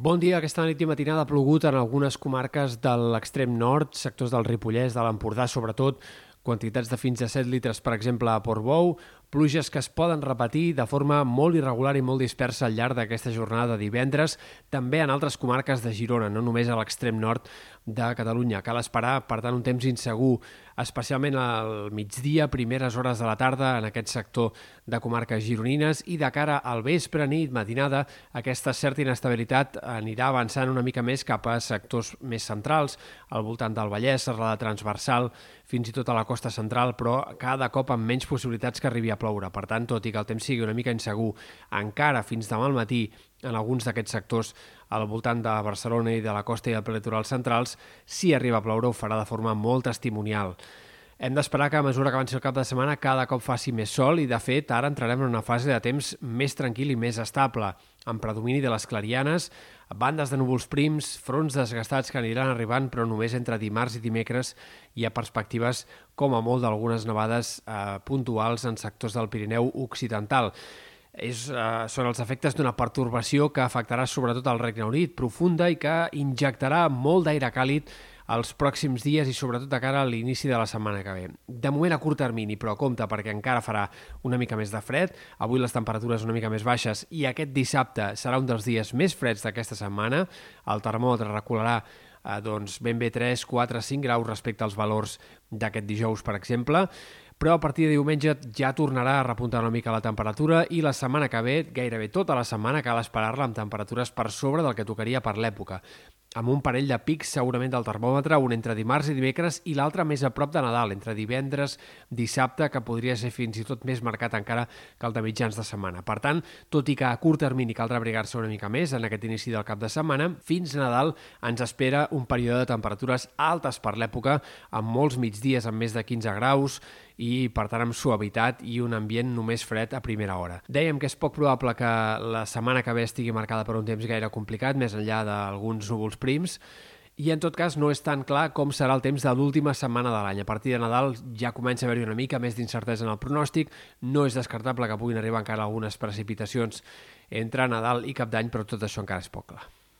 Bon dia. Aquesta nit i matinada ha plogut en algunes comarques de l'extrem nord, sectors del Ripollès, de l'Empordà, sobretot, quantitats de fins a 7 litres, per exemple, a Portbou, pluges que es poden repetir de forma molt irregular i molt dispersa al llarg d'aquesta jornada de divendres, també en altres comarques de Girona, no només a l'extrem nord de Catalunya. Cal esperar, per tant, un temps insegur, especialment al migdia, primeres hores de la tarda en aquest sector de comarques gironines i de cara al vespre, nit, matinada, aquesta certa inestabilitat anirà avançant una mica més cap a sectors més centrals, al voltant del Vallès, serrada transversal, fins i tot a la costa central, però cada cop amb menys possibilitats que arribi a ploure. Per tant, tot i que el temps sigui una mica insegur, encara fins demà al matí en alguns d'aquests sectors al voltant de Barcelona i de la costa i del litoral centrals, si arriba a ploure ho farà de forma molt testimonial. Hem d'esperar que a mesura que avanci el cap de setmana cada cop faci més sol i, de fet, ara entrarem en una fase de temps més tranquil i més estable, amb predomini de les clarianes, bandes de núvols prims, fronts desgastats que aniran arribant, però només entre dimarts i dimecres hi ha perspectives, com a molt, d'algunes nevades eh, puntuals en sectors del Pirineu Occidental és, eh, són els efectes d'una pertorbació que afectarà sobretot al Regne Unit, profunda i que injectarà molt d'aire càlid els pròxims dies i sobretot de cara a l'inici de la setmana que ve. De moment a curt termini, però compte perquè encara farà una mica més de fred, avui les temperatures una mica més baixes i aquest dissabte serà un dels dies més freds d'aquesta setmana, el termòmetre recularà eh, doncs ben bé 3, 4, 5 graus respecte als valors d'aquest dijous, per exemple, però a partir de diumenge ja tornarà a repuntar una mica la temperatura i la setmana que ve, gairebé tota la setmana, cal esperar-la amb temperatures per sobre del que tocaria per l'època amb un parell de pics segurament del termòmetre, un entre dimarts i dimecres i l'altre més a prop de Nadal, entre divendres, dissabte, que podria ser fins i tot més marcat encara que el de mitjans de setmana. Per tant, tot i que a curt termini caldrà abrigar-se una mica més en aquest inici del cap de setmana, fins a Nadal ens espera un període de temperatures altes per l'època, amb molts migdies amb més de 15 graus i, per tant, amb suavitat i un ambient només fred a primera hora. Dèiem que és poc probable que la setmana que ve estigui marcada per un temps gaire complicat, més enllà d'alguns núvols prims, i en tot cas no és tan clar com serà el temps de l'última setmana de l'any. A partir de Nadal ja comença a haver-hi una mica més d'incertesa en el pronòstic, no és descartable que puguin arribar encara algunes precipitacions entre Nadal i Cap d'Any, però tot això encara és poc clar.